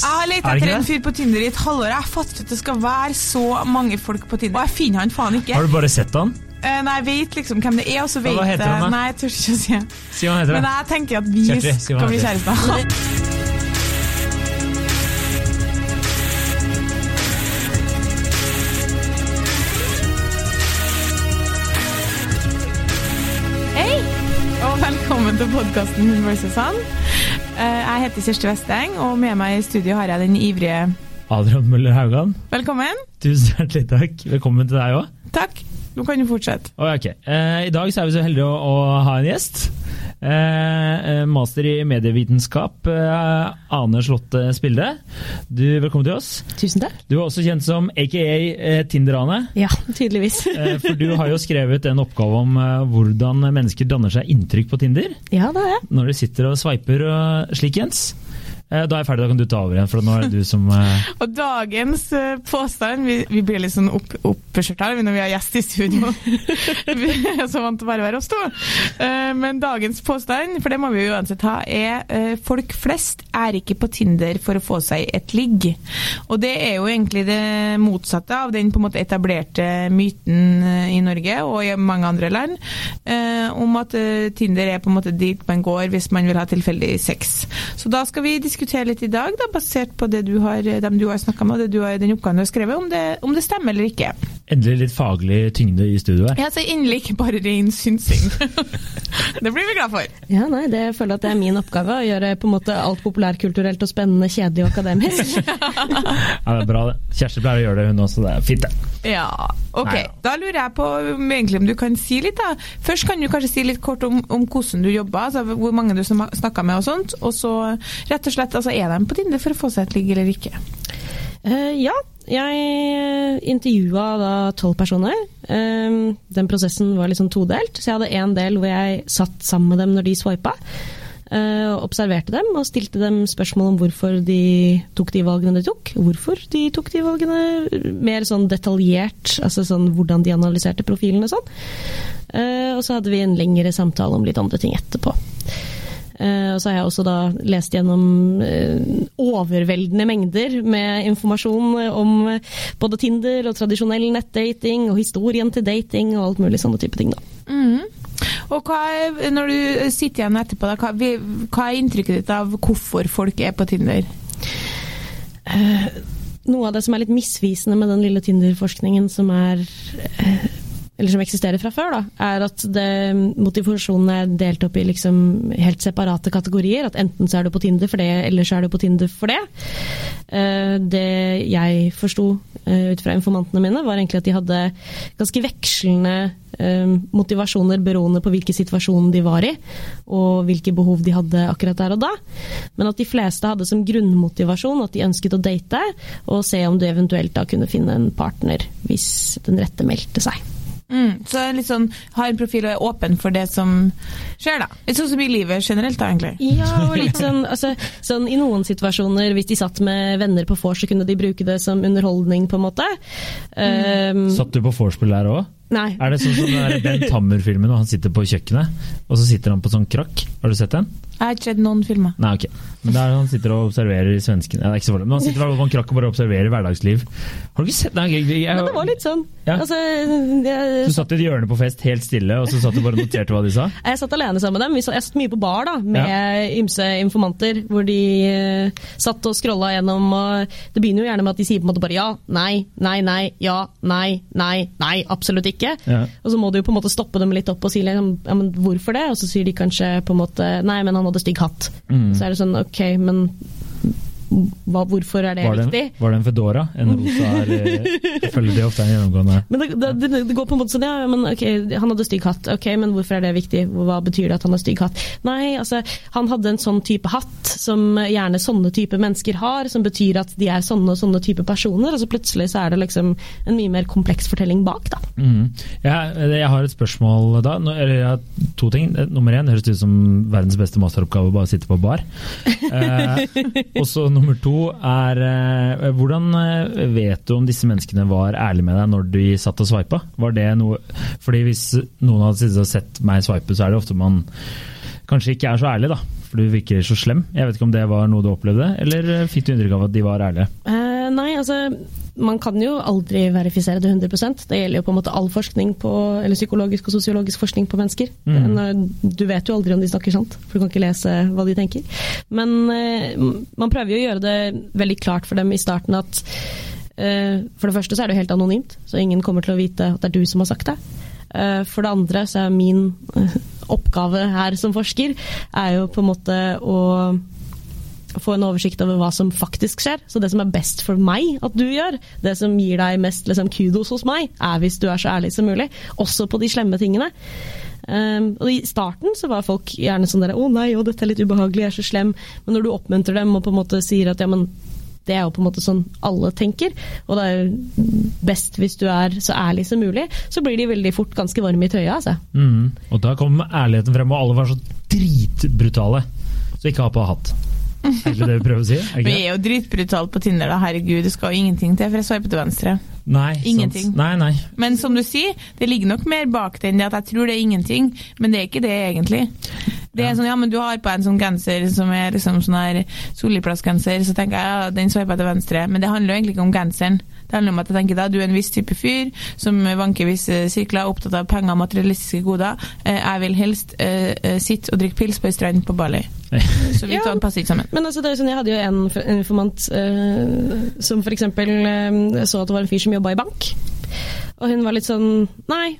Jeg har lett Er etter en fyr på Tinder i et halvår. Jeg har fått at det skal være så mange folk på Tinder, og jeg finner han faen ikke. Har du bare sett han? Eh, nei, jeg vet liksom hvem det er, og så vet hva heter han da? Nei, jeg tør ikke å si. Si hva han heter. Men da. jeg tenker at vi Kjertri, si hva skal bli han kjærester. Hei, og velkommen til podkasten Hun vs. Han. Eh, Jeg heter Kjersti Westeng, og med meg i studio har jeg den ivrige Adrian Møller Haugan, Velkommen. tusen hjertelig takk. Velkommen til deg òg. Takk. Nå kan du fortsette. Ok. Eh, I dag så er vi så heldige å, å ha en gjest. Eh, eh, master i medievitenskap, eh, Ane Slåtte Spilde. Du, velkommen til oss. Tusen takk. Du er også kjent som aka eh, Tinder-Ane. Ja, tydeligvis. Eh, for du har jo skrevet en oppgave om eh, hvordan mennesker danner seg inntrykk på Tinder. Ja, det har jeg. Når de sitter og sveiper og slik, Jens. Eh, Da er jeg ferdig, da kan du ta over igjen, for nå er det du som Uh... Og dagens uh, påstand Vi, vi blir litt sånn opp, her når vi har gjest i studio. vi er så vant til å bare være oss to. Uh, men dagens påstand, for det må vi jo uansett ha, er folk flest er ikke på Tinder for å få seg et ligg. Og det er jo egentlig det motsatte av den på en måte etablerte myten i Norge og i mange andre land, eh, om at Tinder er på en måte dit man går hvis man vil ha tilfeldig sex. Så da skal vi diskutere litt i dag, da, basert på du har, dem du har snakka med og den oppgaven du har skrevet, om det, om det stemmer eller ikke. Endelig litt faglig tyngde i studio her. Ja, så Endelig ikke bare ren synsing. det blir vi glad for. Ja, nei, det jeg føler at det er min oppgave å gjøre på en måte alt populærkulturelt og spennende, kjedelig og akademisk. Ja, det er bra, det. Kjersti pleier å gjøre det, hun også. Det er fint, det. Ja, ok. Nei, Da lurer jeg på om egentlig om du kan si litt, da. Først kan du kanskje si litt kort om, om hvordan du jobber, altså hvor mange du snakka med og sånt. Og så rett og slett, altså er de på Tinder for å få seg et ligg eller ikke? Eh, ja, jeg intervjua da tolv personer. Eh, den prosessen var sånn todelt, så jeg hadde en del hvor jeg satt sammen med dem når de swipa. eh, og observerte dem og stilte dem spørsmål om hvorfor de tok de valgene de tok. Hvorfor de tok de valgene, mer sånn detaljert, altså sånn hvordan de analyserte profilene og sånn. Eh, og så hadde vi en lengre samtale om litt andre ting etterpå. Eh, og så har jeg også da lest gjennom eh, overveldende mengder med informasjon om eh, både Tinder og tradisjonell nettdating og historien til dating og alt mulig sånne type ting, da. Mm. Og hva når du sitter igjen etterpå, da, hva, hva er inntrykket ditt av hvorfor folk er på Tinder? Noe av det som er litt misvisende med den lille Tinder-forskningen som er eh, eller som eksisterer fra før, da, er at det, motivasjonen er delt opp i liksom helt separate kategorier. At enten så er du på Tinder for det, eller så er du på Tinder for det. Eh, Det jeg forsto eh, ut fra informantene mine, var egentlig at de hadde ganske vekslende eh, motivasjoner beroende på hvilken situasjon de var i, og hvilke behov de hadde akkurat der og da. Men at de fleste hadde som grunnmotivasjon at de ønsket å date, og se om du eventuelt da kunne finne en partner hvis den rette meldte seg. Mm, så litt sånn, ha en profil og er åpen for det som skjer, da. Litt sånn som i livet generelt, da, egentlig. Ja, og litt sånn, altså, sånn I noen situasjoner, hvis de satt med venner på vors, så kunne de bruke det som underholdning, på en måte. Um, Satt du på vorspiel der òg? nei. Er det sånn som den der Ben Tammer-filmen, og han sitter på kjøkkenet, og så sitter han på sånn krakk? Har du sett den? Jeg har ikke sett noen filmer. Nei, ok. Men der han sitter og observerer svenskene Nei, det er ikke så farlig. Men han sitter på en krakk og bare observerer hverdagsliv. Har du ikke sett Nei, jeg, jeg, jeg, Men det var litt sånn. Ja. Altså, Du så satt i et hjørne på fest helt stille, og så satt du bare og noterte hva de sa? jeg satt alene sammen med dem. Vi satt, jeg satt mye på bar da, med ymse informanter, hvor de eh, satt og scrolla gjennom. og Det begynner jo gjerne med at de sier på en måte bare ja, nei, nei, nei, ja, nei, nei, nei, absolutt ikke. Ja. Og så må du jo på en måte stoppe dem litt opp og si liksom, ja, men hvorfor det? Og så sier de kanskje på en måte nei, men han hadde stygg hatt. Mm. Så er det sånn ok, men hva, hvorfor er det Var det, viktig? en, var det en Fedora? En rosa eller Jeg føler det ofte er en gjennomgående Men det, det, det, det går på en måte sånn, ja, men ok, han hadde stygg hatt. Ok, men hvorfor er det viktig? Hva betyr det at han har stygg hatt? Nei, altså, han hadde en sånn type hatt som gjerne sånne type mennesker har, som betyr at de er sånne og sånne type personer, og så plutselig så er det liksom en mye mer kompleks fortelling bak, da. Mm. jeg, jeg har et spørsmål da. Eller jeg har to ting. Eh, Nummer én høres ut som verdens beste masteroppgave, bare sitte på bar. Eh, og så nummer to er eh, Hvordan eh, vet du om disse menneskene var ærlige med deg når de satt og sveipa? Var det noe Fordi hvis noen hadde sett meg sveipe, så er det ofte man kanskje ikke er så ærlig, da. for du virker så slem. Jeg vet ikke om det var noe du opplevde, eller eh, fikk du inntrykk av at de var ærlige? Eh, nei, altså man kan jo aldri verifisere det 100% Det gjelder jo på en måte all forskning på, eller psykologisk og sosiologisk forskning på mennesker. Mm. Eh, du vet jo aldri om de snakker sant, for du kan ikke lese hva de tenker. Men eh, man prøver jo å gjøre det veldig klart for dem i starten at eh, for det første så er det jo helt anonymt, så ingen kommer til å vite at det er du som har sagt det. For det andre så er min oppgave her som forsker er jo på en måte å få en oversikt over hva som faktisk skjer. Så det som er best for meg at du gjør, det som gir deg mest liksom, kudos hos meg, er hvis du er så ærlig som mulig. Også på de slemme tingene. Um, og I starten så var folk gjerne sånn der 'Å nei, å, dette er litt ubehagelig, jeg er så slem'. Men når du oppmuntrer dem og på en måte sier at ja, men det er jo på en måte sånn alle tenker, og det er jo best hvis du er så ærlig som mulig, så blir de veldig fort ganske varme i trøya. Altså. Mm. Og da kom ærligheten frem, og alle var så dritbrutale. Så ikke ha på hatt. Er det det vi prøver å si? Er Vi er jo dritbrutale på Tinder, da. Herregud, det skal jo ingenting til, for jeg sveiper til venstre. Nei, Ingenting. Nei, nei. Men som du sier, det ligger nok mer bak det at jeg tror det er ingenting, men det er ikke det egentlig. Det er Ja. sånn, ja, men du har på en sånn genser som er liksom sånn her Solliplass-genser, så tenker jeg ja, den sveiper til venstre, men det handler jo egentlig ikke om genseren. Det handler om at jeg tenker da, du er en viss type fyr som vanker visse sirkler, opptatt av penger og materialistiske goder. Eh, Jeg vil helst eh, sitte og drikke pils på ei strand på Bali. Så vi Ja. passer ikke sammen. Men altså, det er sånn, jeg hadde jo en informant uh, som f.eks. Uh, så at det var en fyr som jobba i bank. Og hun var litt sånn Nei,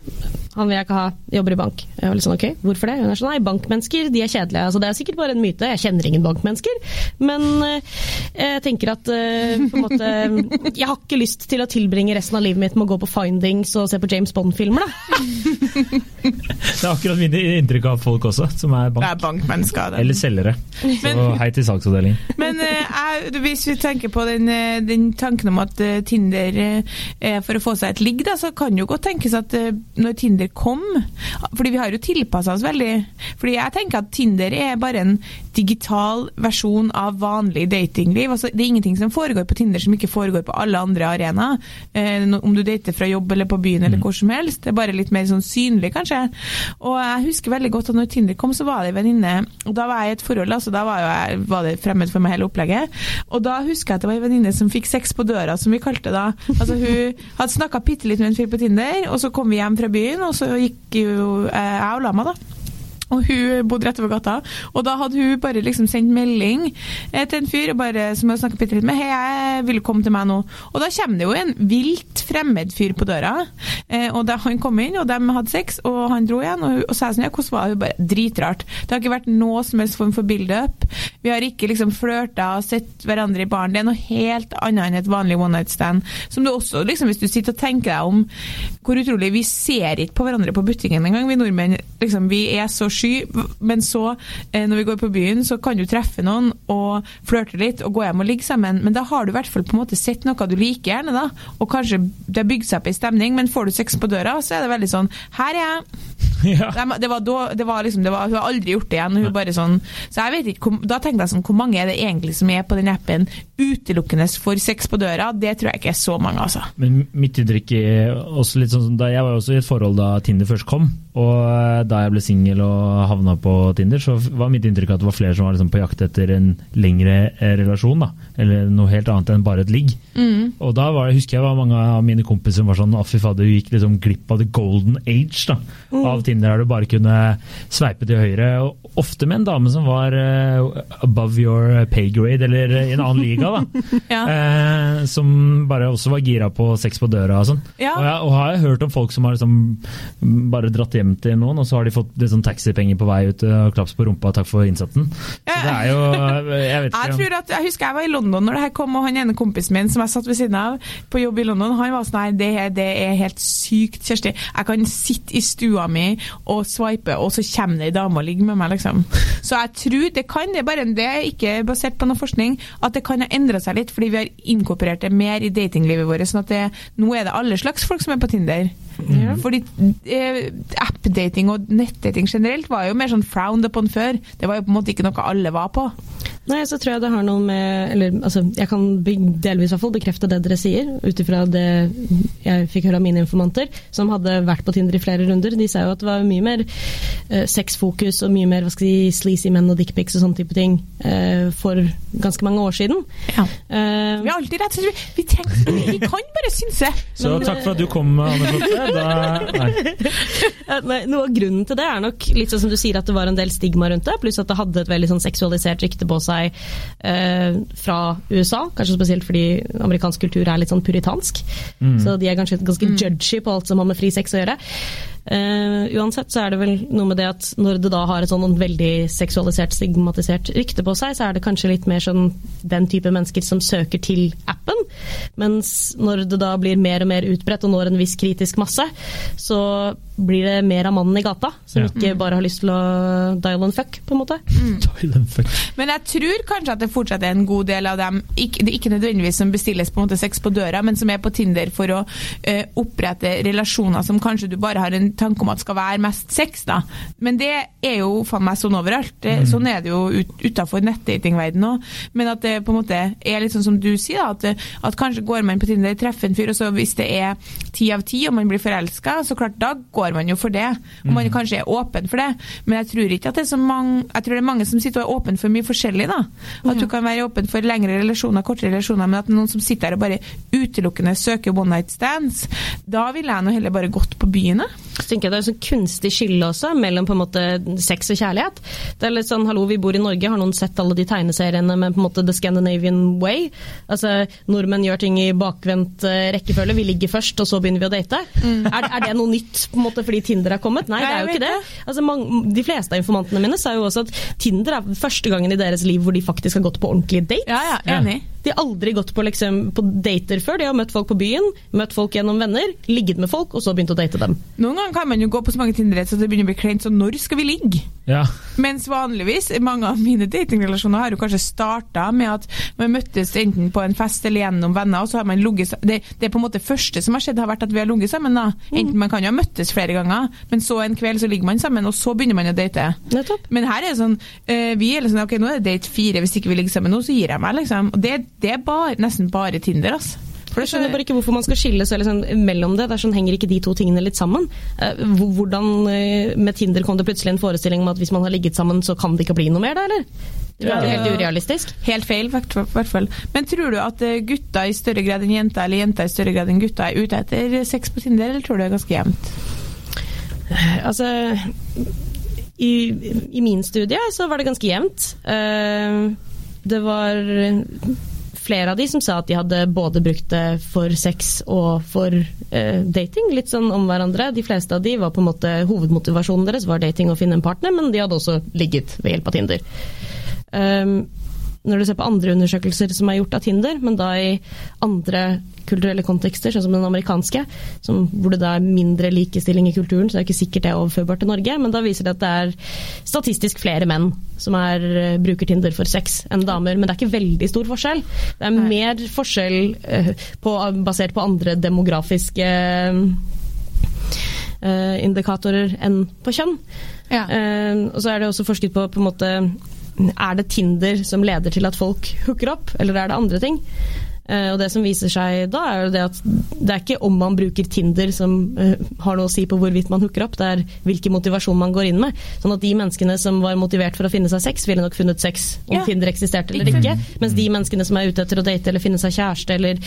han vil jeg ikke ha. Jobber i bank. Jeg var litt sånn, ok, Hvorfor det? Hun er sånn, nei, Bankmennesker de er kjedelige. Altså, det er sikkert bare en myte. Jeg kjenner ingen bankmennesker. Men eh, jeg tenker at eh, på en måte Jeg har ikke lyst til å tilbringe resten av livet mitt med å gå på findings og se på James Bond-filmer, da. Det er akkurat mine inntrykk av folk også, som er Det bank. er bankmennesker. Eller selgere. Så hei til saksavdelingen. Men eh, jeg, hvis vi tenker på den, den tanken om at Tinder er for å få seg et ligg, da, så kan jo godt tenkes at når Tinder kom Fordi vi har jo tilpassa oss veldig. Fordi jeg tenker at Tinder er bare en digital versjon av vanlig datingliv. Altså, det er ingenting som foregår på Tinder som ikke foregår på alle andre arenaer. Eh, om du dater fra jobb eller på byen eller hvor som helst. Det er bare litt mer sånn synlig, kanskje. Og jeg husker veldig godt at når Tinder kom, så var det en venninne Og da var jeg i et forhold, altså da var, jeg, var det fremmed for meg hele opplegget. Og da husker jeg at det var en venninne som fikk sex på døra, som vi kalte det da. Altså Hun hadde snakka bitte litt med en fyr på Tinder, og så kom vi hjem fra byen, og så gikk jo eh, jeg og la meg, da. Og hun bodde rett over gata. Og da hadde hun bare liksom sendt melding eh, til en fyr bare, som jeg snakket bitte litt med. 'Hei, jeg vil komme til meg nå?' Og da kommer det jo en vilt fremmed fyr på døra. Eh, og da han kom inn, og de hadde sex, og han dro igjen. Og, hun, og sa jeg sånn, ja, hvordan var? Hun bare Dritrart. Det har ikke vært noe som helst form for build-up. Vi har ikke liksom flørta og sett hverandre i baren. Det er noe helt annet enn et vanlig one night stand. Som du også, liksom, hvis du sitter og tenker deg om hvor utrolig Vi ser ikke på hverandre på butikken engang, vi nordmenn. liksom, Vi er så sky, men så, eh, når vi går på byen, så kan du treffe noen og flørte litt og gå hjem og ligge sammen, men da har du i hvert fall på en måte sett noe du liker gjerne, da. Og kanskje det har bygd seg opp ei stemning, men får du sex på døra, så er det veldig sånn Her er jeg. Ja. Det var da, det var liksom, det var, hun har aldri gjort det igjen. Hun bare sånn, så jeg vet ikke, Da tenkte jeg sånn, hvor mange er det egentlig som er på den appen utelukkende for sex på døra? Det tror jeg ikke er så mange, altså. Men mitt inntrykk er også litt sånn da Jeg var jo også i et forhold da Tinder først kom. Og eh, da jeg ble singel og havna på Tinder, så var mitt inntrykk at det var flere som var liksom på jakt etter en lengre eh, relasjon. da Eller noe helt annet enn bare et ligg. Og da var, husker jeg var mange av mine kompiser som var sånn fy fader, du gikk liksom glipp av the golden age da av Tinder, der du bare kunne sveipe til høyre. Og ofte med en dame som var uh, above your pay grade, eller i en annen liga. da Ja. uh, Som bare også var gira på sex på døra og sånn. Ja. Og, jeg, og har jeg hørt om folk som har liksom bare dratt hjem til noen, og så har de fått litt sånn taxipenger på vei ut og klaps på rumpa, takk for innsatsen. Så det er jo Jeg vet Jeg ikke. tror at, jeg husker jeg var i London når det her kom, og han ene kompisen min som jeg satt ved siden av på jobb i London, han var sånn her det, det er helt sykt, Kjersti. Jeg kan sitte i stua mi og swipe, og så kommer det ei dame og ligger med meg, liksom. Så jeg tror det kan, det er bare det er ikke basert på noe forskning, at det kan ha endra seg litt fordi vi har inkorporert det mer i datinglivet vårt. sånn at det, nå er det alle slags folk som er på Tinder. Fordi eh, appdating og nettdating generelt var jo mer sånn frowned upon før. Det var jo på en måte ikke noe alle var på. Nei, så tror jeg det har noe med Eller altså, jeg kan delvis i hvert fall bekrefte det dere sier, ut ifra det jeg fikk høre av mine informanter, som hadde vært på Tinder i flere runder. De sa jo at det var mye mer uh, sexfokus og mye mer hva skal jeg si, sleazy menn og dickpics og sånne type ting uh, for ganske mange år siden. Ja. Uh, vi har alltid rett. Vi, vi, tenker, vi kan bare synse. Så Men, takk for at du kom, Anne nei, noe av grunnen til det er nok litt sånn som du sier at det var en del stigma rundt det, pluss at det hadde et veldig sånn seksualisert rykte på seg fra USA. Kanskje spesielt fordi amerikansk kultur er litt sånn puritansk. Mm. Så de er kanskje ganske mm. judgy på alt som har med fri sex å gjøre. Uh, uansett så er det vel noe med det at når det da har et sånn veldig seksualisert, stigmatisert rykte på seg, så er det kanskje litt mer sånn den type mennesker som søker til appen. Mens når det da blir mer og mer utbredt og når en viss kritisk masse, så blir det mer av mannen i gata, som ja. ikke bare har lyst til å dial and fuck, på en måte. Mm. Men jeg tror kanskje at det fortsatt er en god del av dem, ikke, ikke nødvendigvis som bestilles på en måte sex på døra, men som er på Tinder for å uh, opprette relasjoner som kanskje du bare har en tanke om at skal være mest sex, da. Men det er jo faen meg sånn overalt. Det, mm. Sånn er det jo ut, utafor nettdatingverdenen òg. Men at det på en måte er litt sånn som du sier, da, at, at kanskje går man på Tinder, treffer en fyr, og så hvis det er ti av ti og man blir forelska, så klart da går man jo for det. Og man mm. kanskje er åpen for det. Men jeg tror ikke at det er så mange Jeg tror det er mange som sitter og er åpen for mye forskjellig, da. At du kan være åpen for lengre relasjoner, kortere relasjoner, men at noen som sitter her og bare utelukkende søker one night stands, da ville jeg nå heller bare gått på byen. Så tenker jeg Det er et kunstig skille også mellom på en måte sex og kjærlighet. Det er litt sånn, hallo, Vi bor i Norge, har noen sett alle de tegneseriene med på en måte The Scandinavian Way? Altså, Nordmenn gjør ting i bakvendt uh, rekkefølge. Vi ligger først, og så begynner vi å date. Mm. Er, er, det noe nytt på en måte fordi Tinder er kommet? Nei, det er jo ikke det. Altså, mange, de fleste av informantene mine sa jo også at Tinder er første gangen i deres liv hvor de faktisk har gått på ordentlige dates. Ja, ja, enig. De har aldri gått på, liksom, på, dater før. De har møtt folk på byen, møtt folk gjennom venner, ligget med folk, og så begynt å date dem. Noen ganger kan man jo gå på så mange tinder så det begynner å bli kleint, så når skal vi ligge? Ja. Mens vanligvis, mange av mine datingrelasjoner har jo kanskje starta med at man møttes enten på en fest eller gjennom venner, og så har man ligget det, det er på en måte første som har skjedd, har vært at vi har ligget sammen. da. Enten Man kan jo ha møttes flere ganger, men så en kveld så ligger man sammen, og så begynner man å date. Nettopp. Men her er det sånn, uh, vi er liksom, ok, nå er det date fire, hvis ikke vi ligger sammen nå, så gir jeg meg, liksom. Og det, det er bare, nesten bare Tinder, altså. For Jeg skjønner bare ikke hvorfor man skal skille seg liksom mellom det. Dersom henger ikke de to tingene litt sammen. Eh, hvordan eh, med Tinder kom det plutselig en forestilling om at hvis man har ligget sammen, så kan det ikke bli noe mer da, eller? Det er helt urealistisk. Helt feil, i hvert fall. Men tror du at eh, gutta i større grad enn jenter, eller jenter i større grad enn gutta er ute etter sex på Tinder, eller tror du det er ganske jevnt? Altså i, i, min studie så var det ganske jevnt. Det var flere av de som sa at de hadde både brukt det for sex og for eh, dating. Litt sånn om hverandre. De fleste av de var på en måte Hovedmotivasjonen deres var dating og finne en partner, men de hadde også ligget ved hjelp av Tinder. Um, når du ser på andre undersøkelser som er gjort av Tinder, men da i andre kulturelle kontekster, sånn som den amerikanske, som, hvor det da er mindre likestilling i kulturen, så det er ikke sikkert det er overførbart til Norge, men da viser det at det er statistisk flere menn som er, eh, bruker Tinder for sex enn damer, men det er ikke veldig stor forskjell. Det er mer forskjell uh, på, basert på andre demografiske uh, indikatorer enn på kjønn. Ja. Og så er det også forsket på på en måte er det Tinder som leder til at folk hooker opp, eller er det andre ting? Eh, og det som viser seg da, er jo det at det er ikke om man bruker Tinder som uh, har noe å si på hvorvidt man hooker opp, det er hvilken motivasjon man går inn med. Sånn at de menneskene som var motivert for å finne seg sex, ville nok funnet sex om ja. Tinder eksisterte eller ikke. Mens de menneskene som er ute etter å date eller finne seg kjæreste eller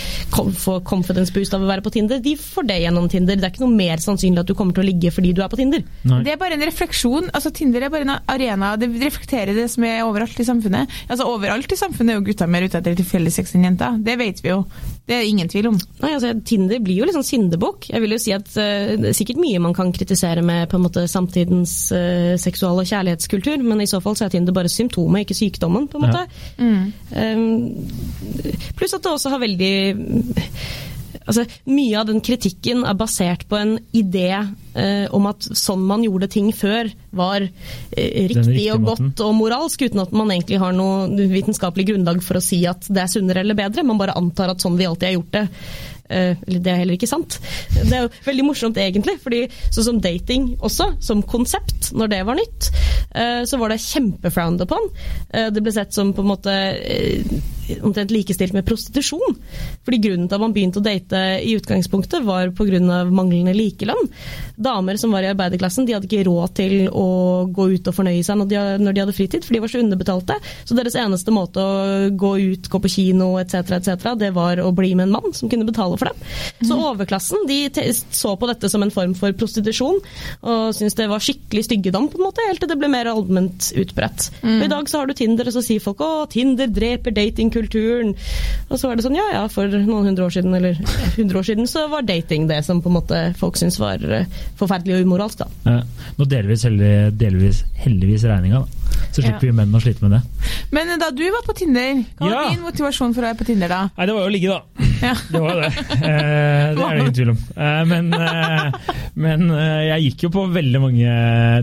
få confidence boost av å være på Tinder, de får det gjennom Tinder. Det er ikke noe mer sannsynlig at du kommer til å ligge fordi du er på Tinder. Nei. Det er bare en refleksjon. altså Tinder er bare en arena. Det reflekterer det som er overalt i samfunnet. Altså Overalt i samfunnet er jo gutta mer ute etter tilfeldig sex enn jenter. Det vet vi jo. Det er ingen tvil om. Nei, altså, Tinder blir jo sånn syndebukk. Jeg vil jo si at uh, det er sikkert mye man kan kritisere med på en måte samtidens uh, seksual- og kjærlighetskultur, men i så fall så er Tinder bare symptomet, ikke sykdommen, på en måte. Ja. Mm. Um, pluss at det også har veldig altså, Mye av den kritikken er basert på en idé eh, om at sånn man gjorde ting før, var eh, riktig og og måten. godt og moralsk, uten at man egentlig har noe vitenskapelig grunnlag for å si at det er sunnere eller bedre. Man bare antar at sånn vi alltid har gjort det. Eh, Eller det er heller ikke sant. Det er jo veldig morsomt egentlig, fordi sånn som dating også, som konsept, når det var nytt, eh, så var det kjempefrowned upon. Eh, Det ble sett som på en måte omtrent likestilt med prostitusjon. Fordi grunnen til at man begynte å date i utgangspunktet var pga. manglende likelønn. Damer som var i arbeiderklassen, de hadde ikke råd til å gå ut og fornøye seg når de hadde fritid, for de var så underbetalte. Så deres eneste måte å gå ut, gå på kino etc., etc., det var å bli med en mann som kunne betale for dem. Så overklassen de så på dette som en form for prostitusjon, og syntes det var skikkelig styggedom, på en måte, helt til det ble mer allment utbredt. Og I dag så har du Tinder, og så sier folk å, Tinder dreper datingkulturen. Og så er det sånn, ja ja, for noen hundre år siden, eller hundre år siden, så var dating det som på en måte folk syntes var eh, forferdelig og umoralsk, da. Ja. Nå deler vi delvis heldigvis regninga, da. Så slipper vi menn å slite med det. Men da du var på Tinder, hva var Ja. din motivasjon for å være på Tinder da? Nei, det var jo å ligge, da. Ja. Det var jo det. Eh, det er det ingen tvil om. Eh, men eh, men eh, jeg gikk jo på veldig mange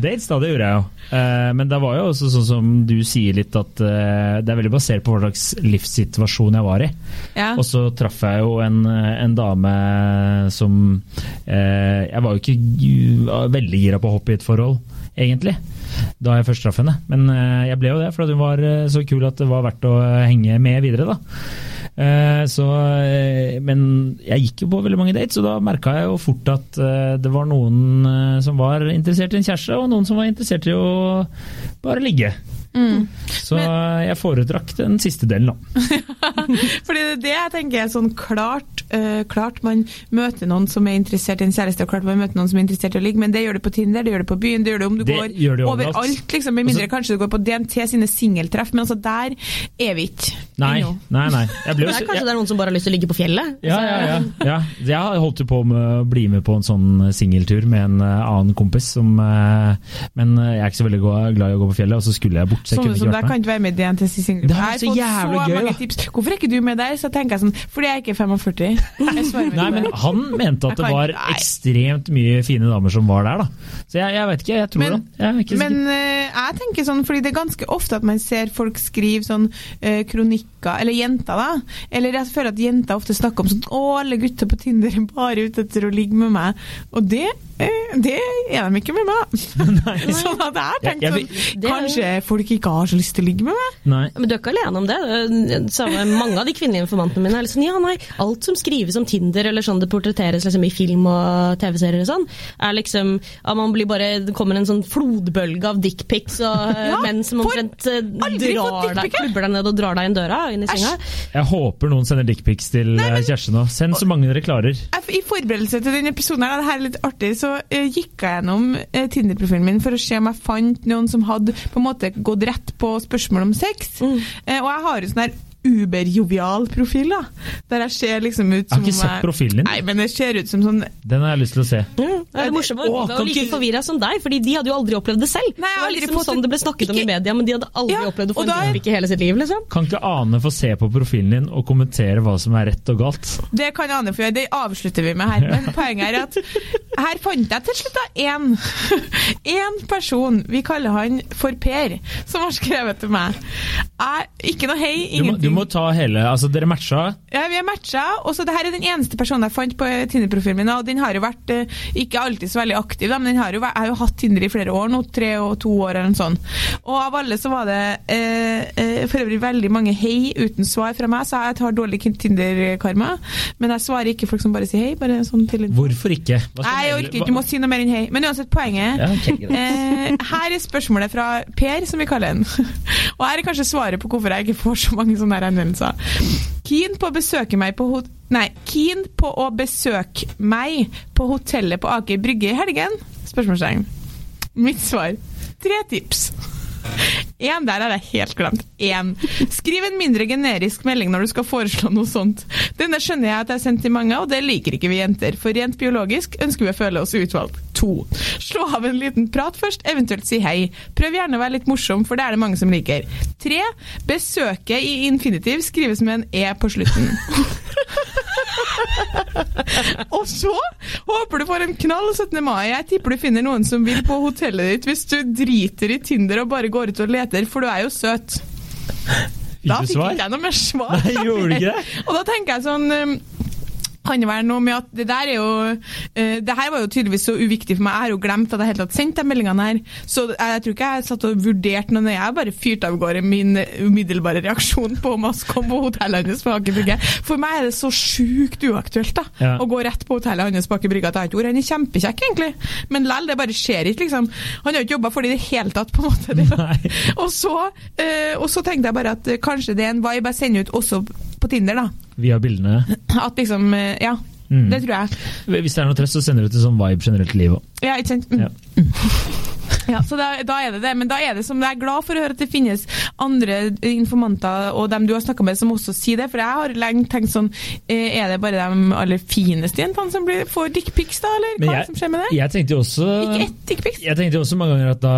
dates, da. Det gjorde jeg jo. Eh, men det var jo også sånn som du sier litt, at eh, det er veldig basert på hva slags livssituasjon jeg var i. Ja. Og så traff jeg jo en, en dame som eh, Jeg var jo ikke veldig gira på å hoppe i et forhold, egentlig. Da jeg først traff henne. Men eh, jeg ble jo det, for hun var eh, så kul at det var verdt å henge med videre. da. Eh, Så, eh, men jeg gikk jo på veldig mange dates, og da merka jeg jo fort at eh, det var noen som var interessert i en kjæreste, og noen som var interessert i å bare ligge. Mm. Så jeg foretrakk den siste delen, da. Fordi det er det jeg tenker er sånn klart, uh, klart man møter noen som er interessert i en kjæreste, og klart man møter noen som er interessert i å ligge, men det gjør du på Tinder, det gjør du på byen, det gjør du om du Det går overalt. liksom, med mindre Også, kanskje du går på DNT sine singeltreff, men altså der er vi ikke Nei, nei. nei. Jeg ble Det er kanskje det er noen som bare har lyst til å ligge på fjellet? Ja, ja, ja, ja. Jeg holdt jo på med å bli med på en sånn singeltur med en eh, annen kompis, som, eh, men eh, jeg er ikke så veldig glad i å gå på fjellet, og så skulle jeg bort. Så jeg kunne deg kan ikke være med i til sin singeltreff. Det har Jeg så jævlig så gøy, mange da. tips. Hvorfor er ikke du med der? Så tenker jeg sånn, fordi jeg er ikke er 45. Jeg Nei, men han mente at det var ekstremt mye fine damer som var der, da. Så jeg, jeg vet ikke, jeg tror Men- det. Jeg er ikke Men eh, jeg tenker sånn, fordi det er ganske ofte at man ser folk skrive sånn uh, kronikker, eller jenter da, eller jeg føler at jenter ofte snakker om sånn, å, alle gutter på Tinder er bare ute etter å ligge med meg, og det, eh, det er de ikke med meg. sånn at jeg har tenkt sånn, er- kanskje folk ikke har så lyst til å ligge med meg? Nei. Men du er ikke alene om det. Det Samme, mange av de kvinnelige informantene mine er litt sånn ja, nei, alt som skrives om Tinder, eller sånn det portretteres liksom, i film og TV-serier og sånn, er liksom at man blir bare, Det kommer en sånn flodbølge av dickpics og eh, Ja, menn som omtrent eh, drar deg, klubber deg ned og drar deg inn døra inn i senga. Jeg håper noen sender dickpics til eh, Kjersti nå. Send så mange dere klarer. I forberedelse til denne episoden her, det her er litt artig, så eh, gikk jeg gjennom eh, Tinder-profilen min for å se om jeg fant noen som hadde på en måte gått rett på spørsmål om sex. Eh, og jeg har jo sånn her uberjovial profil, da. Der jeg ser liksom ut Jeg har som ikke sett jeg... profilen din. Nei, men jeg ser ut som sånn Den har jeg lyst til å se. Mm. det er det morsomme. Å, være var like ikke- forvirra som deg, fordi de hadde jo aldri opplevd det selv. Nei, jeg det var liksom sånn det ble snakket om i media, men de hadde aldri Ja, opplevd å få en da- i hele sitt liv. liksom. Kan ikke Ane få se på profilen din og kommentere hva som er rett og galt? Det kan Ane få gjøre, det avslutter vi med her. Men poenget er at her fant jeg til slutt da én én person, vi kaller han for Per, som har skrevet til meg. Jeg, ikke noe hei, Du må, ingenting. Du må ta hele Altså, dere matcha. Ja, vi er matcha, og så det her er den eneste personen jeg fant på Tinder-profilen min, og den har jo vært eh, ikke alltid så veldig aktiv, men har jo, jeg har jo hatt Tinder i flere år nå, tre og to år eller noe sånt. Og av alle så var det eh, eh, for øvrig veldig mange hei uten svar fra meg, så jeg tar dårlig Tinder-karma, men jeg svarer ikke folk som bare sier hei, bare sånn til Hvorfor ikke? Nei, jeg orker ikke, du må si noe mer enn hei. Men uansett, poenget Ja, okay, eh, Her er spørsmålet fra Per, som vi kaller han. Og her er kanskje svaret på hvorfor jeg ikke får så mange sånne her henvendelser. Keen på å besøke meg på hot... Nei, keen på å besøke meg på hotellet på Aker Brygge i helgen? Spørsmålstegn. Mitt svar tre tips. Én, der er jeg helt glemt. Én. Skriv en mindre generisk melding når du skal foreslå noe sånt. Denne skjønner jeg at jeg har sendt til mange, og det liker ikke vi jenter. For rent biologisk ønsker vi å føle oss utvalgt. To. Slå av en liten prat først, eventuelt si hei. Prøv gjerne å være litt morsom, for det er det mange som liker. Tre. Besøket i infinitiv skrives med en e på slutten. Og så håper du får en knall 17. mai. Jeg tipper du finner noen som vil på hotellet ditt hvis du driter i Tinder og bare går ut og leter, for du er jo søt. Da fikk ikke jeg noe mer svar. Nei, gjorde du ikke det? Og da tenker jeg sånn um, kan det være noe med at det der er jo uh, Det her var jo tydeligvis så uviktig for meg. Jeg har jo glemt at jeg helt tatt sendte de meldingene her. Så jeg tror ikke jeg satt og vurderte noe. Jeg bare fyrte av gårde min umiddelbare reaksjon på om vi kom på hotellet hans på Aker Brygge. For meg er det så sjukt uaktuelt da, Ja. å gå rett på hotellet hans på Aker Brygge at jeg har ikke vært. Han er kjempekjekk, egentlig. Men lell, det bare skjer ikke, liksom. Han har jo ikke jobba for det i det hele tatt, på en måte. Og, så, uh, og så tenkte jeg bare at eh, kanskje det er en vibe jeg sender ut også på Tinder, da. Via bildene. At liksom, eh, ja. Mm. Det tror jeg. Hvis det er noe trøst, så sender du til sånn vibe generelt i livet òg. Ja, ikke sant? Mm. Ja. Ja, så da, da er det det. Men da er det som jeg er glad for å høre at det finnes andre informanter og dem du har snakka med som også sier det. For jeg har lenge tenkt sånn eh, Er det bare de aller fineste jentene som blir, får dickpics, da? Eller hva jeg- som skjer med det? Jeg tenkte jo også Ikke ett dickpics? Jeg tenkte jo også mange ganger at da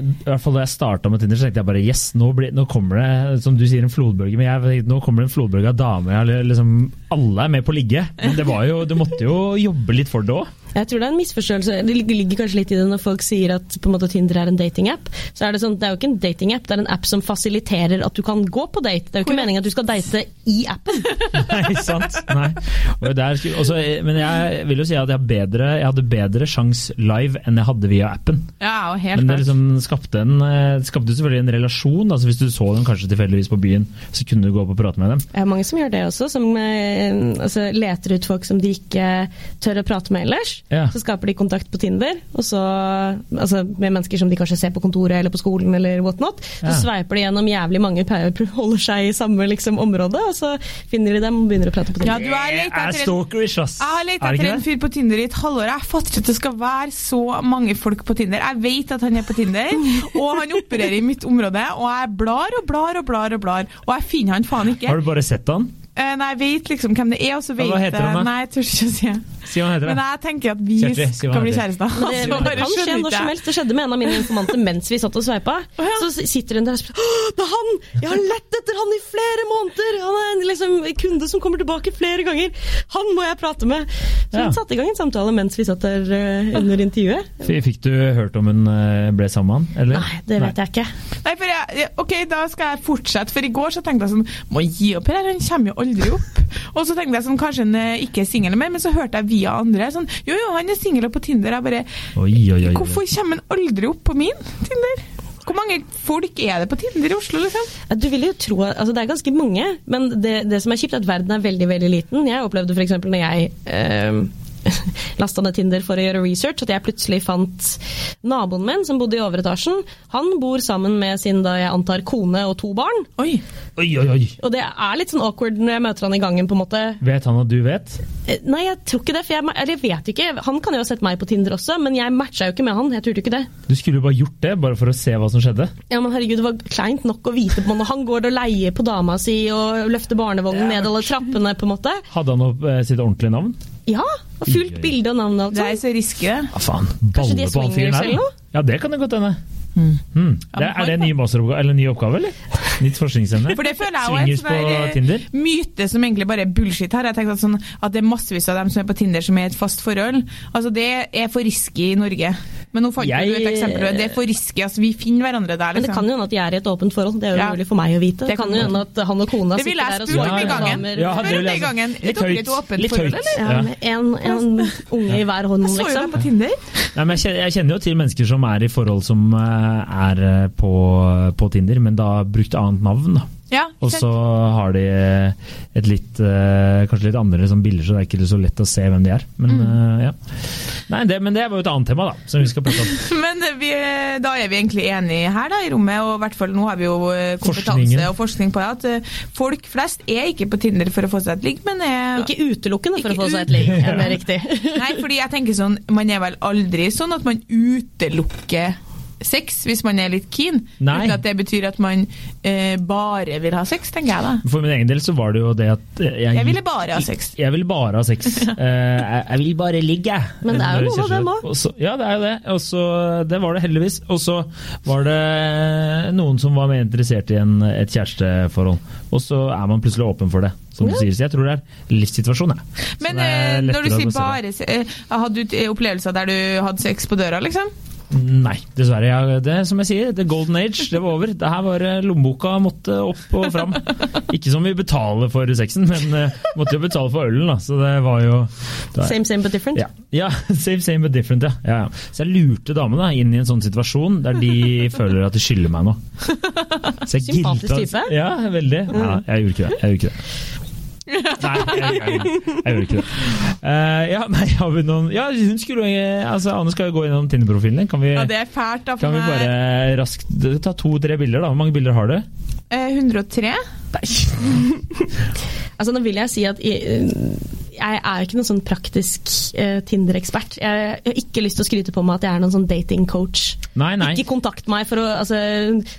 I hvert fall da jeg starta med Tinder, så tenkte jeg bare yes, nå, blir, nå kommer det som du sier, en flodbølge. Men jeg tenkte, nå kommer det en flodbølge av damer. Jeg, liksom, alle er med på å ligge. Men det var jo, du måtte jo jobbe litt for det òg. Jeg tror det er en misforståelse. Det ligger kanskje litt i det når folk sier at på en måte Tinder er en datingapp. Så er det sånn, det er jo ikke en datingapp, det er en app som fasiliterer at du kan gå på date. Det er jo ikke meningen at du skal date i appen. Nei, sant? Nei. Og der, også, men jeg vil jo si at jeg, bedre, jeg hadde bedre sjanse live enn jeg hadde via appen. Ja, og helt Men det liksom skapte, en, eh, skapte selvfølgelig en relasjon. Altså Hvis du så dem kanskje tilfeldigvis på byen, så kunne du gå opp og prate med dem. Det er mange som gjør det også, som eh, altså, leter ut folk som de ikke tør å prate med ellers. Ja. Så skaper de kontakt på Tinder, og så, altså, med mennesker som de kanskje ser på kontoret eller på skolen eller whatnot. Så Ja. sveiper de gjennom jævlig mange pairer, holder seg i samme liksom, område, og så finner de dem og begynner å prate på Ja, Tinder. du er litt er etter stalkerish, ass! Jeg har lett Er etter en fyr på Tinder i et halvår. Jeg fatter ikke at det skal være så mange folk på Tinder. Jeg vet at han er på Tinder, og han opererer i mitt område. Og jeg blar og blar og blar og blar, og jeg finner han faen ikke. Har du bare sett han? Eh, Nei, jeg vet liksom hvem det er, og så vet Hva heter han da? jeg Nei, jeg tør ikke å si. Si hva heter. Men jeg tenker at vi Kjertri, si skal bli han kjærester. Det, det, det kan skje når som helst. Det skjedde med en av mine informanter mens vi satt og sveipa. ja. Så sitter hun der og spør det er han! Jeg har lett etter han i flere måneder! Han er en liksom, kunde som kommer tilbake flere ganger! Han må jeg prate med! Så hun Ja. satte i gang en samtale mens vi satt der uh, under intervjuet. Fikk du hørt om hun eh, ble sammen med han? Eller? Nei, det vet jeg ikke. Nei, for jeg, ok, da skal jeg fortsette. For i går så tenkte jeg sånn Må jeg gi opp her, han kommer jo aldri opp. Og så tenkte jeg sånn, kanskje han eh, ikke er singel mer, men så hørte jeg via andre sånn Jo, jo, han er singel og på Tinder. Jeg bare Oi, oi, oi. oi. Hvorfor kommer han aldri opp på min Tinder? Hvor mange folk er det på Tinder i Oslo, liksom? Du vil jo tro, altså Det er ganske mange, men det, det som er kjipt, er at verden er veldig veldig liten. Jeg opplevde f.eks. når jeg eh, lasta ned Tinder for å gjøre research, at jeg plutselig fant naboen min som bodde i overetasjen. Han bor sammen med sin da jeg antar kone og to barn. Oi. Oi, oi, oi. Og det er litt sånn awkward når jeg møter han i gangen. på en måte. Vet han at du vet? Eh, Nei, jeg tror ikke det. for jeg, eller jeg vet ikke. Han kan jo ha sett meg på Tinder også, men jeg matcha jo ikke med han. Jeg turte ikke det. Du skulle jo bare gjort det, bare for å se hva som skjedde. Ja, men herregud, Det var kleint nok å vite på når han går og leier på dama si og løfter barnevognen ned alle trappene. på en måte. Hadde han opp eh, sitt ordentlige navn? Ja, og fullt bilde og navn og alt Det er så risky, det. Ja, faen. Balle på han fyren her? Ja, det kan det godt hende. Hmm. Det, er det en ny eller en ny oppgave, eller? Nytt forskningsemne? For det føler jeg også er en sånn myte som egentlig bare er bullshit her. Jeg tenkte at, sånn, at det er massevis av dem som er på Tinder som er i et fast forhold. Altså Det er for risky i Norge. Men nå fant Jeg- du et eksempel. Det er for risky. altså Vi finner hverandre der. Liksom. Men det liksom. kan jo hende at de er i et åpent forhold. Det er jo Ja. mulig for meg å vite. Det, kan jo hende at han og kona sitter der og spør om i gangen. Ja, det jeg- i gangen. Litt er høyt. Litt høyt. eller? Ja, Ja. en, en unge i hver hånd, Jeg så jo liksom. deg på Tinder. Nei, men jeg kjenner, jo til mennesker som er i forhold som eh, er eh, på, på Tinder, men da brukt annet navn. da. Ja, Og så har de et litt eh, kanskje litt andre sånn bilder, så det er ikke så lett å se hvem de er. Men, Mm. eh, ja. Nei, det, men det var jo et annet tema, da, som vi skal prate om. Men vi, da er vi egentlig enige her da, i rommet, og i hvert fall nå har vi jo eh, kompetanse Forskningen. og forskning på det, at eh, folk flest er ikke på Tinder for å få seg et ligg, men er Ikke utelukkende for Ikke å få seg et ligg, er det riktig? Nei, fordi jeg tenker sånn, man er vel aldri sånn at man utelukker sex hvis man er litt keen. Nei. Uten at det betyr at man eh, bare vil ha sex, tenker jeg da. For min egen del så var det jo det at eh, jeg, Jeg ville bare ha sex. Jeg ville bare ha sex. uh, jeg, jeg vil bare ligge. Men det er jo noe av det Kjersti- nå. Ja, det er jo det. Og så, det var det heldigvis. Og så var det noen som var mer interessert i en, et kjæresteforhold. Og så er man plutselig åpen for det, som du sier. Så jeg tror det er livssituasjon, jeg. Men er eh, når du sier bare eh, Hadde du eh, opplevelser der du hadde sex på døra, liksom? Nei, dessverre. Ja, det som jeg sier, the golden age, det var over. Det her var eh, lommeboka måtte opp og fram. Ikke som vi betaler for sexen, men eh, måtte jo betale for ølen, da. Så det var jo det var, Same, same but different. ja, ja, same, same but different, ja. ja. Så jeg lurte damene da, inn i en sånn situasjon der de føler at de skylder meg noe. Sympatisk type. Ja, veldig. Ja, jeg gjorde ikke det. Jeg gjorde ikke det. Nei, jeg, jeg, jeg, jeg ikke det. Uh, ja, nei, har vi noen Ja, hun skulle jo altså, Anne skal jo gå gjennom Tinder-profilen din. Kan vi, Ja, det er fælt, da. kan vi bare raskt ta to-tre bilder, da? Hvor mange bilder har du? Uh, 103. Altså, nå vil jeg si at jeg, jeg er ikke noen sånn praktisk eh, Tinder-ekspert. Jeg, jeg har ikke lyst til å skryte på meg at jeg er noen sånn dating-coach. Nei, nei. Ikke kontakt meg for å, altså,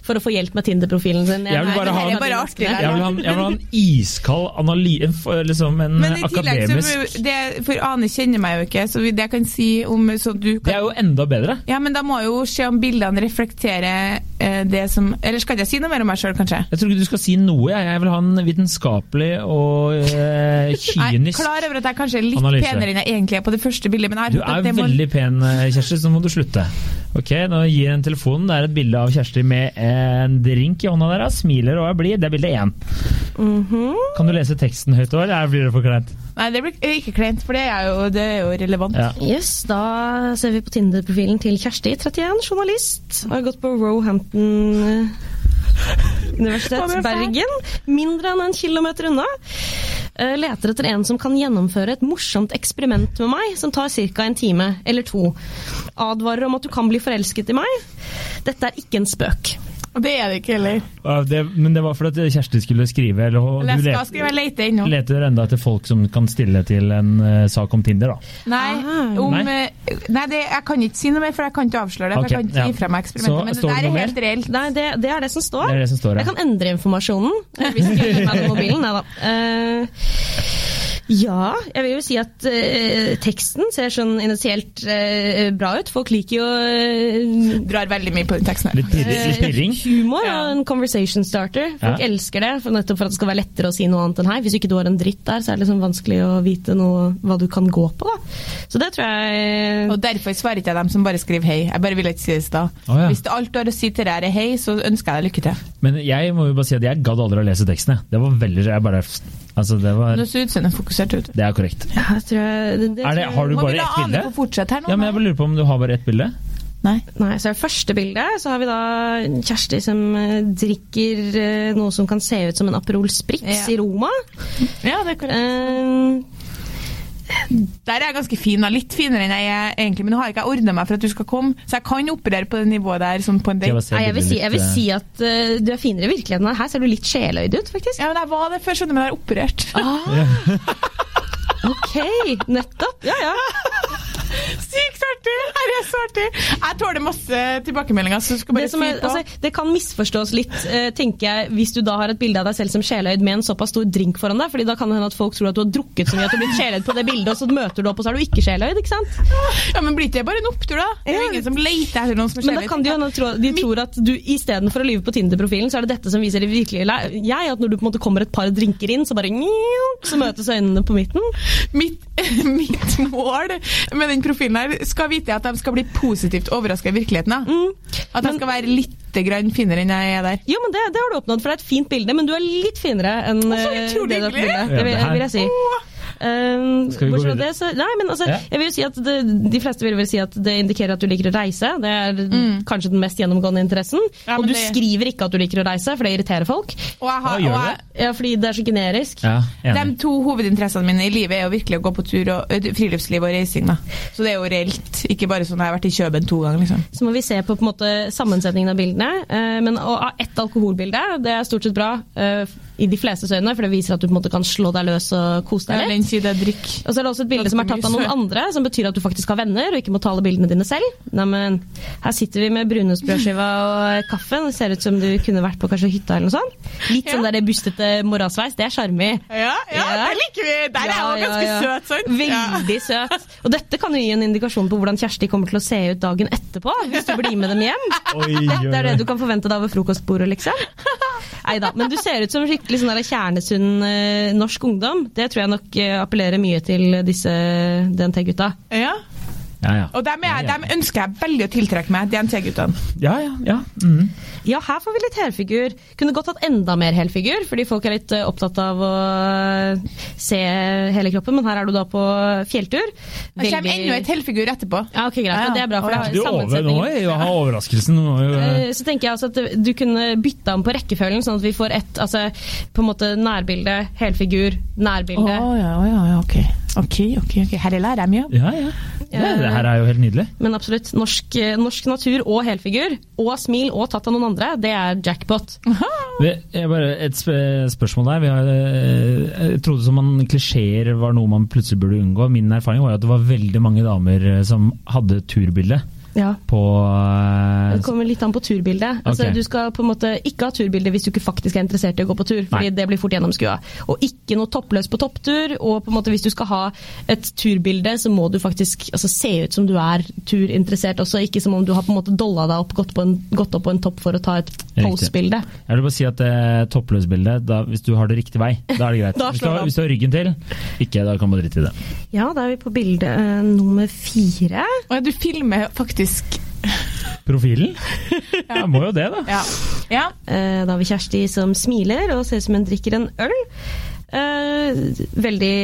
for å få hjelp med Tinder-profilen sin. Jeg vil bare ha en- bare artig. Jeg vil ha, en- jeg vil ha en iskald analyse, liksom en Men i tillegg, akademisk så, det, for Ane kjenner meg jo ikke, så det jeg kan si om så du Det er jo enda bedre. Ja, men da må jo se om bildene reflekterer eh, det som Eller skal jeg si noe mer om meg sjøl, kanskje? Jeg tror ikke du skal si noe. Jeg, jeg vil ha en vitenskapelig og eh, kynisk klar over at jeg kanskje er litt Analyse. penere enn jeg egentlig er på det første bildet, men jeg Du har er det må veldig pen, eh, Kjersti, så må du slutte. Ok, Nå gir jeg en telefon. Det er et bilde av Kjersti med en drink i hånda deres. Smiler og er blid. Det er bilde én. Mhm. Kan du lese teksten høyt òg, eller blir det for kleint? Nei, det blir ikke kleint, for det er jo, det er jo relevant. Ja. Yes, da ser vi på Tinder-profilen til Kjersti, 31, journalist. Og har gått på Roehampton eh, Universitet er. Bergen. Mindre enn en kilometer unna. Eh, Leter etter en som kan gjennomføre et morsomt eksperiment med meg, som tar ca. en time eller to. Advarer om at du kan bli forelsket i meg. Dette er ikke en spøk. Og det er det ikke heller. Ja, Det, men det var for at Kjersti skulle skrive eller, Eller Du let, skrive leite ennå. leter enda etter folk som kan stille til en uh, sak om Tinder, da. Nei, Ah. om, Nei. eh, nei det, jeg kan ikke si noe mer, for jeg kan ikke avsløre det. For jeg kan ikke ja. gi Så eksperimentet. Men det der er helt reelt. Nei, det, det er det som står. Det er det som står Jeg kan endre informasjonen eh, hvis du gir meg den mobilen. Nei da. Eh, ja, jeg vil jo si at eh, teksten ser sånn initielt eh, bra ut. Folk liker jo eh, Drar veldig mye på den teksten. her. Litt pirring? Litt pirring. humor Ja. og en conversation starter. Folk Ja. elsker det, for nettopp for at det skal være lettere å si noe annet enn hei. Hvis ikke du har en dritt der, så er det liksom vanskelig å vite noe, hva du kan gå på. Da. Så det tror jeg Og derfor svarer ikke jeg dem som bare skriver hei. Jeg bare vil ikke si det i stad. Å, ja. Hvis det alt du har å si til deg er hei, så ønsker jeg deg lykke til. Men jeg må jo bare si at jeg gadd aldri å lese teksten. jeg. Det var veldig jeg bare, altså det, var, Nå er utseendet fokusert ut. det er korrekt. ja, jeg tror jeg, det, det Er det, har du Må bare ett bilde? her nå? Ja, men jeg bare lurer på om du har bare ett bilde? Nei. Nei, så er det første bildet, så har vi da Kjersti som eh, drikker eh, noe som kan se ut som en Aperol Spritz Ja. i Roma. Ja, det er korrekt. Eh, Der er jeg ganske fin, da. litt finere enn jeg er egentlig. Men nå har ikke jeg ordna meg for at du skal komme, så jeg kan operere på det nivået der. sånn på en jeg date. se nei, jeg, vil si, jeg vil si at uh, du er finere i virkeligheten. Her ser du litt sjeløyd ut, faktisk. Ja, men jeg var det før, skjønner du, men jeg har operert. Ah, ok, nettopp. Ja, ja. Sykt artig! Her er så artig! Jeg tåler masse tilbakemeldinger, så du skal bare det, er, altså, det kan misforstås litt, eh, tenker jeg, hvis du da har et bilde av deg selv som sjeløyd med en såpass stor drink foran deg. fordi da kan det hende at folk tror at du har drukket så mye at du har blitt sjeløyd på det bildet, og så møter du opp, og så er du ikke sjeløyd. ikke sant? Ja, men blir ikke det bare en opptur, da? Det er jo ingen som leter etter noen som er Men da kan de jo tro, de tror at du istedenfor å lyve på Tinder-profilen, så er det dette som viser det virkelige jeg. At når du på en måte kommer et par drinker inn, så bare så møtes øynene på midten. Mitt, mitt mål med den profilen her skal vite at de skal bli positivt overraska i virkeligheten. Da. Mm. At de skal være litt grann finere enn jeg er der. Jo, men det, det har du oppnådd, for det er et fint bilde, men du er litt finere enn Også, så eh, det du har bildet. Det vil, det vil jeg si. Åh, Um, Skal vi gå bortsett fra videre? det, så, nei, men altså, Ja. jeg vil jo si at det, De fleste vil vel si at det indikerer at du liker å reise. Det er kanskje den mest gjennomgående interessen. Mm. Ja, og du det- skriver ikke at du liker å reise, for det irriterer folk. Og jeg har, og jeg, Ja, Fordi det er så generisk. Ja, de to hovedinteressene mine i livet er jo virkelig å gå på tur og friluftsliv og reising. Da. Så det er jo reelt. Ikke bare sånn at jeg har vært i Kjøben to ganger, liksom. Så må vi se på, på en måte, sammensetningen av bildene. Eh, men å ha ett alkoholbilde, det er stort sett bra. Eh, i de flestes øyne, for det viser at du på en måte kan slå deg løs og kose deg litt. Ja, drikk. Og så er det også et bilde som er tatt av noen andre, som betyr at du faktisk har venner og ikke må ta alle bildene dine selv. Neimen, her sitter vi med brunostbrødskiva og kaffen. Det ser ut som du kunne vært på kanskje hytta eller noe sånt. Litt sånn Ja. der bustete morasveis, det er sjarmig. Ja, ja, Ja. det liker vi! Der er jeg ja, ganske ja. søt, sånn. Ja. Veldig søt. Og dette kan jo gi en indikasjon på hvordan Kjersti kommer til å se ut dagen etterpå, hvis du blir med dem hjem. Oi, oi, Det er det du kan forvente deg over frokostbordet, liksom. Nei da, men du ser ut som skikkelig sånn kjernesunn eh, norsk ungdom. Det tror jeg nok eh, appellerer mye til disse DNT-gutta. Ja. Ja, ja. Og dem, er, Ja, ja. dem ønsker jeg veldig å tiltrekke meg, DNT-guttene. Ja, ja. ja. Mm. Ja, her får vi litt helfigur. Kunne godt hatt enda mer helfigur, fordi folk er litt eh, opptatt av å eh, se hele kroppen, men her er du da på fjelltur. Det kommer enda et helfigur etterpå. Ja, ok, greit, Ja, ja. men det er bra, for det har Du over, nå sammensetninger. må jeg jo ha overraskelsen. Nå må jo- Eh, Så tenker jeg altså at du kunne bytta om på rekkefølgen, sånn at vi får ett altså, på en måte nærbilde, helfigur, nærbilde. Å, ja, ja, ja, ok. Ok, ok, ok. Her lærer jeg mye. Ja, ja. Det, det her er jo helt nydelig. Men absolutt, norsk, eh, norsk natur og helfigur, og smil og tatt av noen andre, det er jackpot. Jeg bare, et spørsmål der. Vi har, eh, jeg trodde som man klisjeer var noe man plutselig burde unngå. Min erfaring var at det var veldig mange damer eh, som hadde turbilde Ja. på uh, Det kommer litt an på turbildet. Altså, Ok. Du skal på en måte ikke ha turbilde hvis du ikke faktisk er interessert i å gå på tur, fordi Nei. det blir fort gjennomskua. Og ikke noe toppløs på topptur. Og på en måte hvis du skal ha et turbilde, så må du faktisk altså, se ut som du er turinteressert også, ikke som om du har på en måte dolla deg opp, gått, på en, gått opp på en topp for å ta et pose-bilde. Jeg vil bare si at eh, toppløsbildet, da, hvis du har det riktig vei, da er det greit. Hvis, du har, hvis du har ryggen til, ikke, da kan man drite i det. Ja, da er vi på bilde eh, nummer fire. Og ja, du filmer faktisk Profilen? Ja, må jo det, da. Ja. ja. Eh, Da har vi Kjersti som smiler og ser ut som hun drikker en øl. Eh, veldig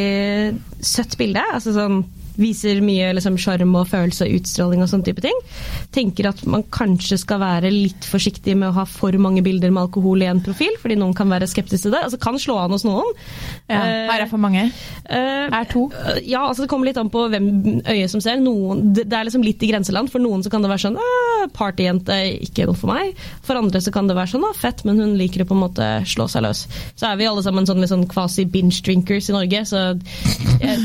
søtt bilde. altså sånn Viser mye liksom sjarm og følelse og utstråling og sånne type ting. Tenker at man kanskje skal være litt forsiktig med å ha for mange bilder med alkohol i en profil, fordi noen kan være skeptiske til det. Altså kan slå an hos noen. ja. Eh, Her er for mange. Uh, Her to. Ja, altså det kommer litt an på hvem øyet som ser. Noen, det er liksom litt i grenseland. For noen så kan det være sånn «Ah, partyjente, ikke noe for meg. For andre så kan det være sånn ah, fett, men hun liker å på en måte slå seg løs. Så er vi alle sammen sånn, sånn kvasi binge drinkers i Norge, så jeg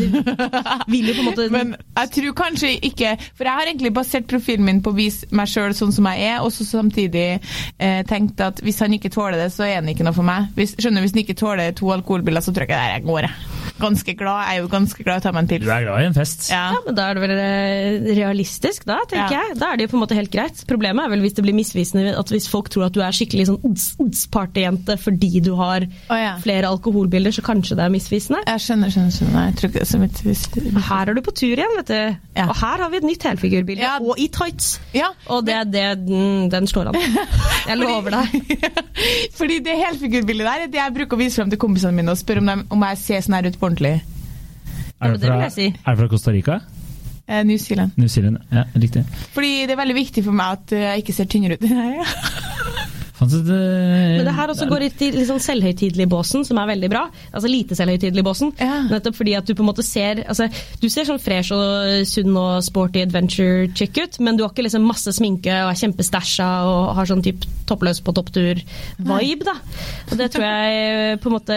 vil jo på en måte Men jeg tror kanskje ikke For jeg har egentlig basert profilen min på å vise meg sjøl sånn som jeg er, og så samtidig eh, tenkt at hvis han ikke tåler det, så er han ikke noe for meg. Hvis, skjønner Hvis han ikke tåler to alkoholbiler, så tror jeg ikke det her går. jeg. Ganske glad. Jeg er jo ganske glad i å ta meg en Du er glad i en fest. Ja. Ja, men Da er det vel eh, realistisk, da, tenker Ja. jeg. Da er det jo på en måte helt greit. Problemet er vel hvis det blir misvisende, at hvis folk tror at du er skikkelig sånn odds-partyjente fordi du har oh, ja. flere alkoholbilder, så kanskje det er misvisende. Jeg skjønner, skjønner. skjønner. Jeg tror ikke det er så misvisende. Her er du på tur igjen, vet du. Ja. Og her har vi et nytt helfigurbilde. Ja. Og i tights. Ja. Og det, det, den, den slår an. Jeg lover deg. Fordi det helfigurbildet der er det jeg bruker å vise frem til kompisene mine og spørre om, om jeg ser sånn her ut på ordentlig. Er, det det fra, vil jeg si. er det fra Costa Rica? Eh, New Zealand. New Zealand? Ja, riktig. Fordi det er veldig viktig for meg at jeg ikke ser tynnere ut enn jeg er. Fant du det Men det her også går litt i litt sånn selvhøytidelig-båsen, som er veldig bra. Altså lite selvhøytidelig-båsen. Ja. Nettopp fordi at du på en måte ser altså, Du ser sånn fresh og sunn og sporty adventure chick ut, men du har ikke liksom masse sminke og er kjempestæsja og har sånn type toppløs på topptur-vibe, da. Og det tror jeg på en måte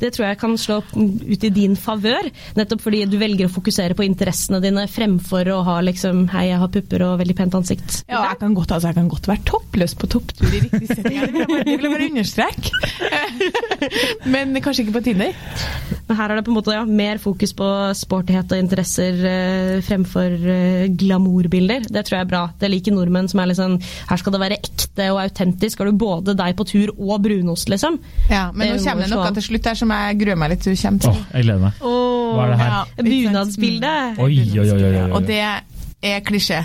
Det tror jeg kan slå ut i din favør, nettopp fordi du velger å fokusere på interessene dine fremfor å ha liksom Hei, jeg har pupper og veldig pent ansikt. Ja, jeg kan godt, altså, jeg kan godt være toppløs på topptur i riktig setting. Det vil jeg bare, vil jeg bare understreke. Men kanskje ikke på Tinder. Her er det på en måte ja, mer fokus på sportighet og interesser eh, fremfor eh, glamourbilder. Det tror jeg er bra. Det liker nordmenn som er litt sånn Her skal det være ekte og autentisk. Har du både deg på tur og brunost, liksom? Ja, Men Det nå kommer det noe til slutt her som jeg gruer meg litt til du kommer til. Åh, jeg gleder meg. Hva er det her? Ja, sant? Oi, oi, oi, oi, oi. Og det er klisjé,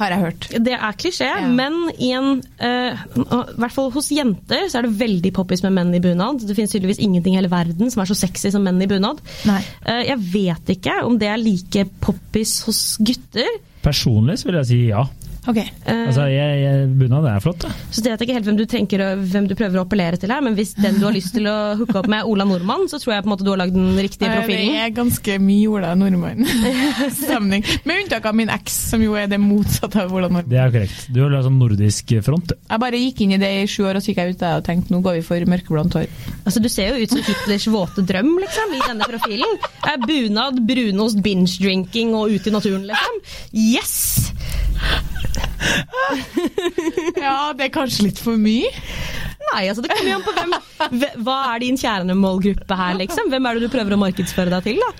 har jeg hørt. Det er klisjé, Ja. men i en, uh, hvert fall hos jenter så er det veldig poppis med menn i bunad. Det finnes tydeligvis ingenting i hele verden som er så sexy som menn i bunad. Nei. Eh, jeg vet ikke om det er like poppis hos gutter. Personlig så vil jeg si ja. Ok. Uh, Altså, jeg, jeg, bunad er flott, da. så det vet ikke helt hvem du, tenker, hvem du prøver å appellere til her, men hvis den du har lyst til å hooke opp med er Ola Nordmann, så tror jeg på en måte du har lagd den riktige profilen. Det er ganske mye Ola Nordmann-stemning. Med unntak av min eks, som jo er det motsatte av Ola Nordmann. Det er korrekt. Du har sånn nordisk front. Jeg bare gikk inn i det i sju år, og så gikk jeg ut der og tenkte nå går vi for mørkeblondt hår. Altså, du ser jo ut som Hitlers våte drøm, liksom, i denne profilen. Bunad, brunost, binge-drinking og ute i naturen, liksom. Yes! Ja, det er kanskje litt for mye. Nei, altså, det kommer jo an på hvem Hva er din kjernemålgruppe her, liksom? Hvem er det du prøver å markedsføre deg til, da?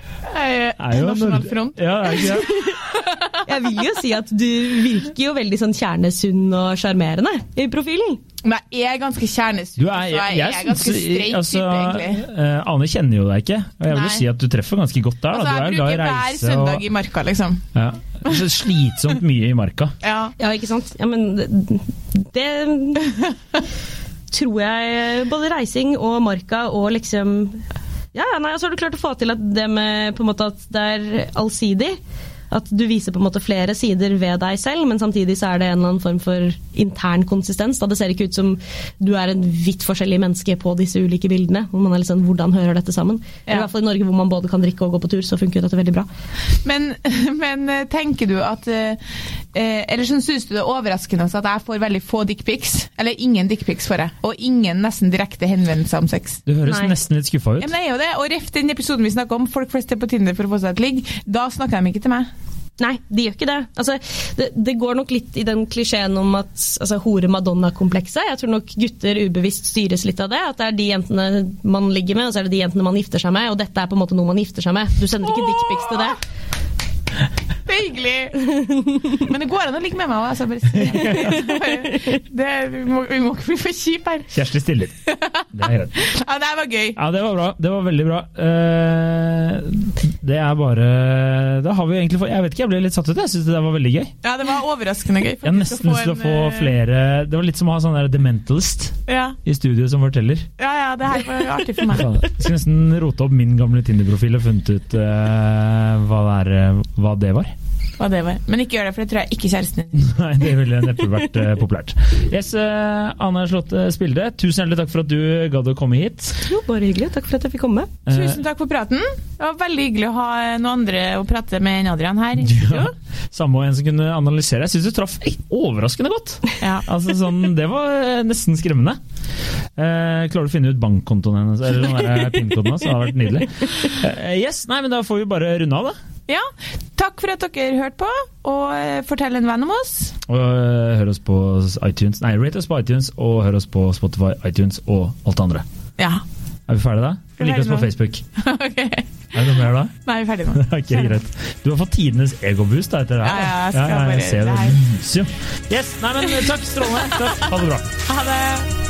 Jo Nasjonal front. Ja, er? Jeg vil jo si at du virker jo veldig sånn kjernesunn og sjarmerende i profilen. Men jeg er ganske kjernesunn, Du jeg, så jeg, er ganske streit altså, type, egentlig. Uh, Ane kjenner jo deg ikke, og jeg vil jo Nei. si at du treffer ganske godt der. Da. Altså, du er jeg bruker hver søndag og i marka, liksom. ja. Så Slitsomt mye i marka. Ja. Ja, ikke sant? Ja, men det, det tror jeg Både reising og marka og liksom Ja, nei, altså så har du klart å få til at det med på en måte at det er allsidig. At du viser på en måte flere sider ved deg selv, men samtidig så er det en eller annen form for intern konsistens. Da det ser ikke ut som du er en vidt forskjellig menneske på disse ulike bildene. hvor man er litt sånn, Hvordan hører dette sammen? I hvert fall i Norge hvor man både kan drikke og gå på tur, så funker dette veldig bra. Men, men eh, tenker du at eh, eh, Eller sånn syns du det er overraskende at jeg får veldig få dickpics? Eller ingen dickpics får jeg. Og ingen nesten direkte henvendelser om sex. Du høres Nei. nesten litt skuffa ut. Ja, men det er jo det. Og ref den episoden vi snakka om, folk flest er på Tinder for å få seg et ligg, da snakker de ikke til meg. Nei, de gjør ikke det. Altså, det. Det går nok litt i den klisjeen om at altså, hore-madonna-komplekset. Jeg tror nok gutter ubevisst styres litt av det. At det er de jentene man ligger med, og så er det de jentene man gifter seg med. Og dette er på en måte noe man gifter seg med. Du sender ikke dickpics til det. Det er hyggelig! Men det går an å ligge med meg òg. Altså. Vi må vi må ikke bli for kjipe her. Kjersti stiller. Det er greit. Ja, det var gøy. Ja, det var bra. Det var veldig bra. Eh, det er bare Da har vi egentlig fått Jeg vet ikke, jeg ble litt satt ut. Jeg syns det var veldig gøy. Ja, det var overraskende gøy. Jeg har nesten lyst til å få eh, flere Det var litt som å ha sånn der dementalist Ja, i studio som forteller. ja, ja det her var artig for meg. Jeg skulle nesten rote opp min gamle Tinder-profil og funnet ut uh, hva, det er, hva det var. Hva det var. Men ikke gjør det, for det tror jeg ikke kjæresten din. Nei, det ville neppe vært eh, populært. Yes, uh, Ane Slåtte Spilde, tusen hjertelig takk for at du gadd å komme hit. Jo, bare hyggelig. Takk for at jeg fikk komme. Eh, Tusen takk for praten. Det var veldig hyggelig å ha noen andre å prate med enn Adrian her. Ja, samme og en som kunne analysere. Jeg syns du traff overraskende godt. Ja. Altså sånn, Det var nesten skremmende. Eh, klarer du å finne ut bankkontoen hennes, eller PIN-koden hennes? Det hadde vært nydelig. Eh, yes, nei, men Da får vi bare runde av, da. Ja. Takk for at dere hørte på, og eh, fortell en venn om oss. Og eh, hør oss på iTunes Nei, rate oss på iTunes, og hør oss på Spotify, iTunes og alt det andre. Ja. Er vi ferdige da? Vi liker Lik oss på Facebook. ok. Er det noe mer da? Nei, vi er ferdige nå. okay, greit. Du har fått tidenes egoboost etter det her. Ja, ja, jeg skal jeg bare- ser det det lyser jo. Yes, nei, men takk, strålende. Takk. Ha det bra. Ha det.